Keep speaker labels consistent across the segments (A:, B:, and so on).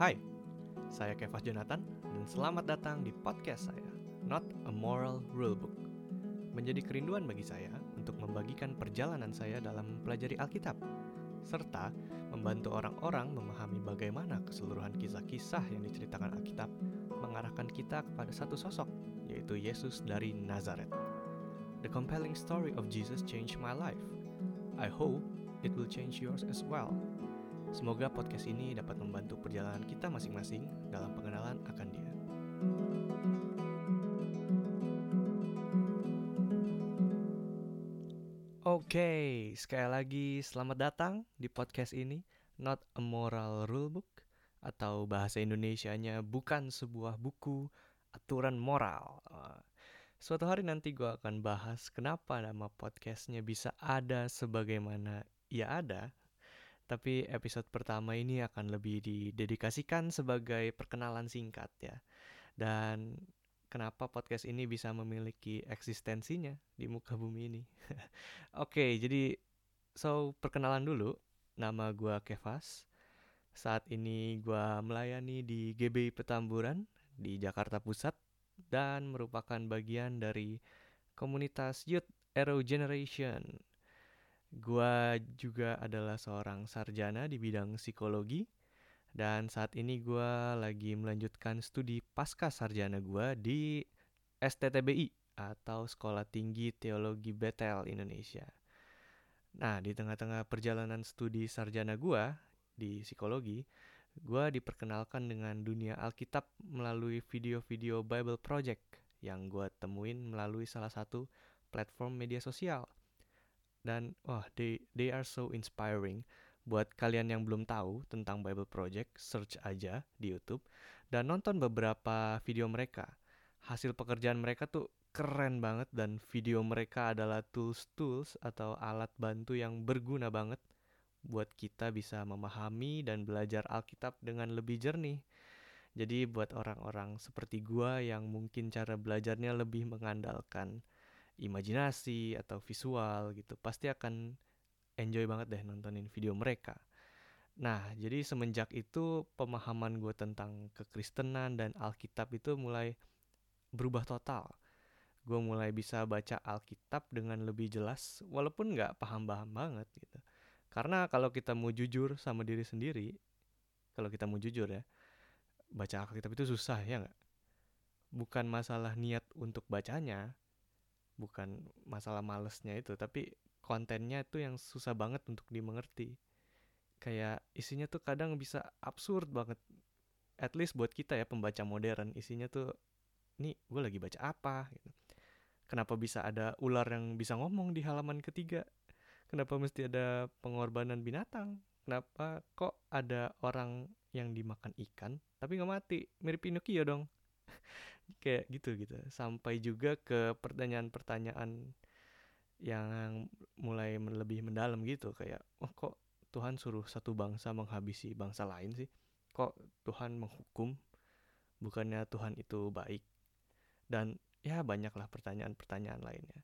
A: Hai, saya Kevas Jonathan dan selamat datang di podcast saya, Not a Moral Rulebook. Menjadi kerinduan bagi saya untuk membagikan perjalanan saya dalam mempelajari Alkitab, serta membantu orang-orang memahami bagaimana keseluruhan kisah-kisah yang diceritakan Alkitab mengarahkan kita kepada satu sosok, yaitu Yesus dari Nazaret. The compelling story of Jesus changed my life. I hope it will change yours as well. Semoga podcast ini dapat membantu perjalanan kita masing-masing dalam pengenalan akan Dia. Oke, sekali lagi selamat datang di podcast ini Not a Moral Rulebook atau bahasa Indonesianya bukan sebuah buku aturan moral. Uh, Suatu hari nanti gue akan bahas kenapa nama podcastnya bisa ada sebagaimana ia ada. Tapi episode pertama ini akan lebih didedikasikan sebagai perkenalan singkat ya. Dan kenapa podcast ini bisa memiliki eksistensinya di muka bumi ini. Oke, jadi so perkenalan dulu. Nama gue Kevas. Saat ini gue melayani di GBI Petamburan di Jakarta Pusat dan merupakan bagian dari komunitas Youth Aero Generation. Gua juga adalah seorang sarjana di bidang psikologi dan saat ini gua lagi melanjutkan studi pasca sarjana gua di STTBI atau Sekolah Tinggi Teologi Betel Indonesia. Nah, di tengah-tengah perjalanan studi sarjana gua di psikologi, gue diperkenalkan dengan dunia Alkitab melalui video-video Bible Project yang gue temuin melalui salah satu platform media sosial. Dan wah, they, they are so inspiring. Buat kalian yang belum tahu tentang Bible Project, search aja di YouTube dan nonton beberapa video mereka. Hasil pekerjaan mereka tuh keren banget dan video mereka adalah tools-tools atau alat bantu yang berguna banget buat kita bisa memahami dan belajar Alkitab dengan lebih jernih. Jadi buat orang-orang seperti gua yang mungkin cara belajarnya lebih mengandalkan imajinasi atau visual gitu, pasti akan enjoy banget deh nontonin video mereka. Nah, jadi semenjak itu pemahaman gue tentang kekristenan dan Alkitab itu mulai berubah total. Gue mulai bisa baca Alkitab dengan lebih jelas, walaupun nggak paham-paham banget gitu. Karena kalau kita mau jujur sama diri sendiri, kalau kita mau jujur ya, baca Alkitab itu susah ya nggak? Bukan masalah niat untuk bacanya, bukan masalah malesnya itu, tapi kontennya itu yang susah banget untuk dimengerti. Kayak isinya tuh kadang bisa absurd banget. At least buat kita ya pembaca modern, isinya tuh, nih gue lagi baca apa gitu. Kenapa bisa ada ular yang bisa ngomong di halaman ketiga? Kenapa mesti ada pengorbanan binatang? Kenapa kok ada orang yang dimakan ikan tapi nggak mati? Mirip Pinocchio dong. Kayak gitu gitu. Sampai juga ke pertanyaan-pertanyaan yang mulai lebih mendalam gitu kayak oh kok Tuhan suruh satu bangsa menghabisi bangsa lain sih? Kok Tuhan menghukum? Bukannya Tuhan itu baik? Dan ya banyaklah pertanyaan-pertanyaan lainnya.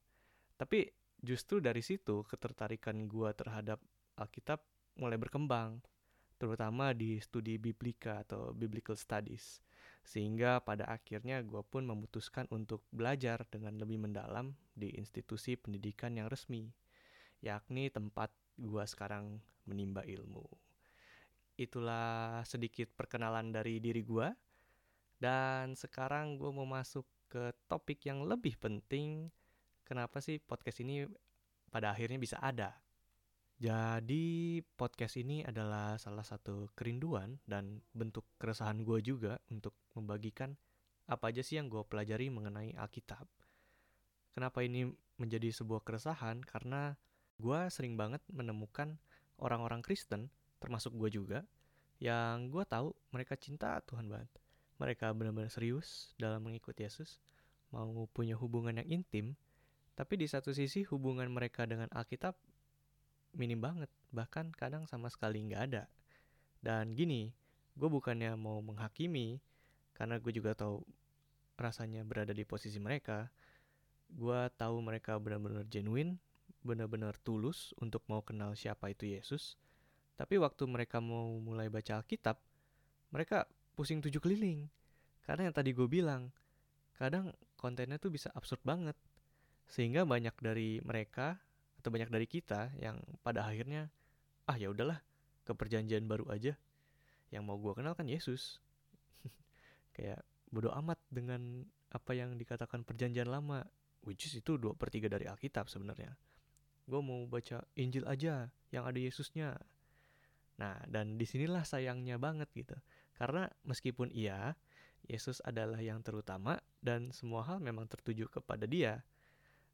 A: Tapi justru dari situ ketertarikan gue terhadap Alkitab mulai berkembang, terutama di studi biblika atau biblical studies. Sehingga pada akhirnya gue pun memutuskan untuk belajar dengan lebih mendalam di institusi pendidikan yang resmi, yakni tempat gue sekarang menimba ilmu. Itulah sedikit perkenalan dari diri gue. Dan sekarang gue mau masuk ke topik yang lebih penting, kenapa sih podcast ini pada akhirnya bisa ada. Jadi podcast ini adalah salah satu kerinduan dan bentuk keresahan gue juga untuk membagikan apa aja sih yang gue pelajari mengenai Alkitab. Kenapa ini menjadi sebuah keresahan? Karena gue sering banget menemukan orang-orang Kristen, termasuk gue juga, yang gue tahu mereka cinta Tuhan banget. Mereka benar-benar serius dalam mengikuti Yesus, mau punya hubungan yang intim, tapi di satu sisi hubungan mereka dengan Alkitab minim banget, bahkan kadang sama sekali nggak ada. Dan gini, gue bukannya mau menghakimi, karena gue juga tahu rasanya berada di posisi mereka. Gue tahu mereka benar-benar genuine, benar-benar tulus untuk mau kenal siapa itu Yesus. Tapi waktu mereka mau mulai baca Alkitab, mereka pusing tujuh keliling. Karena yang tadi gue bilang, kadang kontennya tuh bisa absurd banget. Sehingga banyak dari mereka atau banyak dari kita yang pada akhirnya ah ya udahlah ke perjanjian baru aja. Yang mau gue kenal kan Yesus. Kayak bodoh amat dengan apa yang dikatakan perjanjian lama. Which is itu dua per tiga dari Alkitab sebenarnya. Gue mau baca Injil aja yang ada Yesusnya. Nah, dan di sinilah sayangnya banget gitu. Karena meskipun iya, Yesus adalah yang terutama dan semua hal memang tertuju kepada Dia.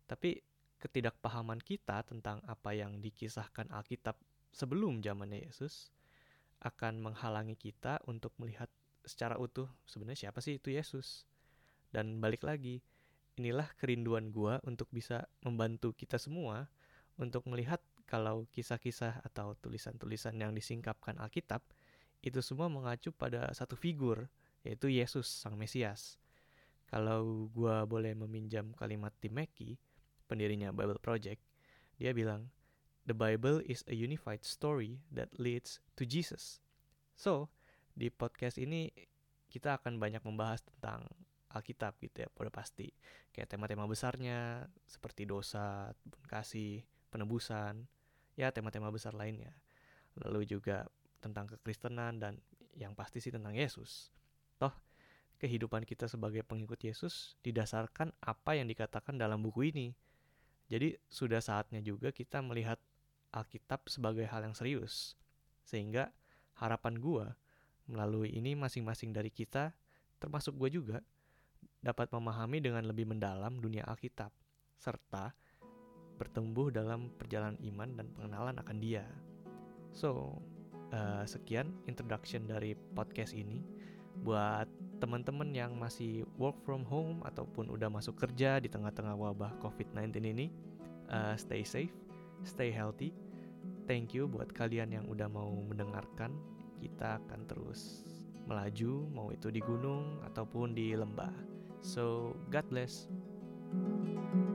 A: Tapi ketidakpahaman kita tentang apa yang dikisahkan Alkitab sebelum zamannya Yesus akan menghalangi kita untuk melihat secara utuh sebenarnya siapa sih itu Yesus. Dan balik lagi, inilah kerinduan gua untuk bisa membantu kita semua untuk melihat kalau kisah-kisah atau tulisan-tulisan yang disingkapkan Alkitab itu semua mengacu pada satu figur yaitu Yesus Sang Mesias. Kalau gua boleh meminjam kalimat Tim Mackey, pendirinya Bible Project, dia bilang, The Bible is a unified story that leads to Jesus. So, di podcast ini kita akan banyak membahas tentang Alkitab gitu ya, pada pasti. Kayak tema-tema besarnya, seperti dosa, kasih, penebusan, ya tema-tema besar lainnya. Lalu juga tentang kekristenan dan yang pasti sih tentang Yesus toh kehidupan kita sebagai pengikut Yesus didasarkan apa yang dikatakan dalam buku ini. Jadi sudah saatnya juga kita melihat Alkitab sebagai hal yang serius. Sehingga harapan gue melalui ini masing-masing dari kita, termasuk gue juga, dapat memahami dengan lebih mendalam dunia Alkitab, serta bertumbuh dalam perjalanan iman dan pengenalan akan dia. So, uh, sekian introduction dari podcast ini buat teman-teman yang masih work from home ataupun udah masuk kerja di tengah-tengah wabah COVID-19 ini, uh, stay safe, stay healthy. Thank you buat kalian yang udah mau mendengarkan. Kita akan terus melaju, mau itu di gunung ataupun di lembah. So, God bless. thank you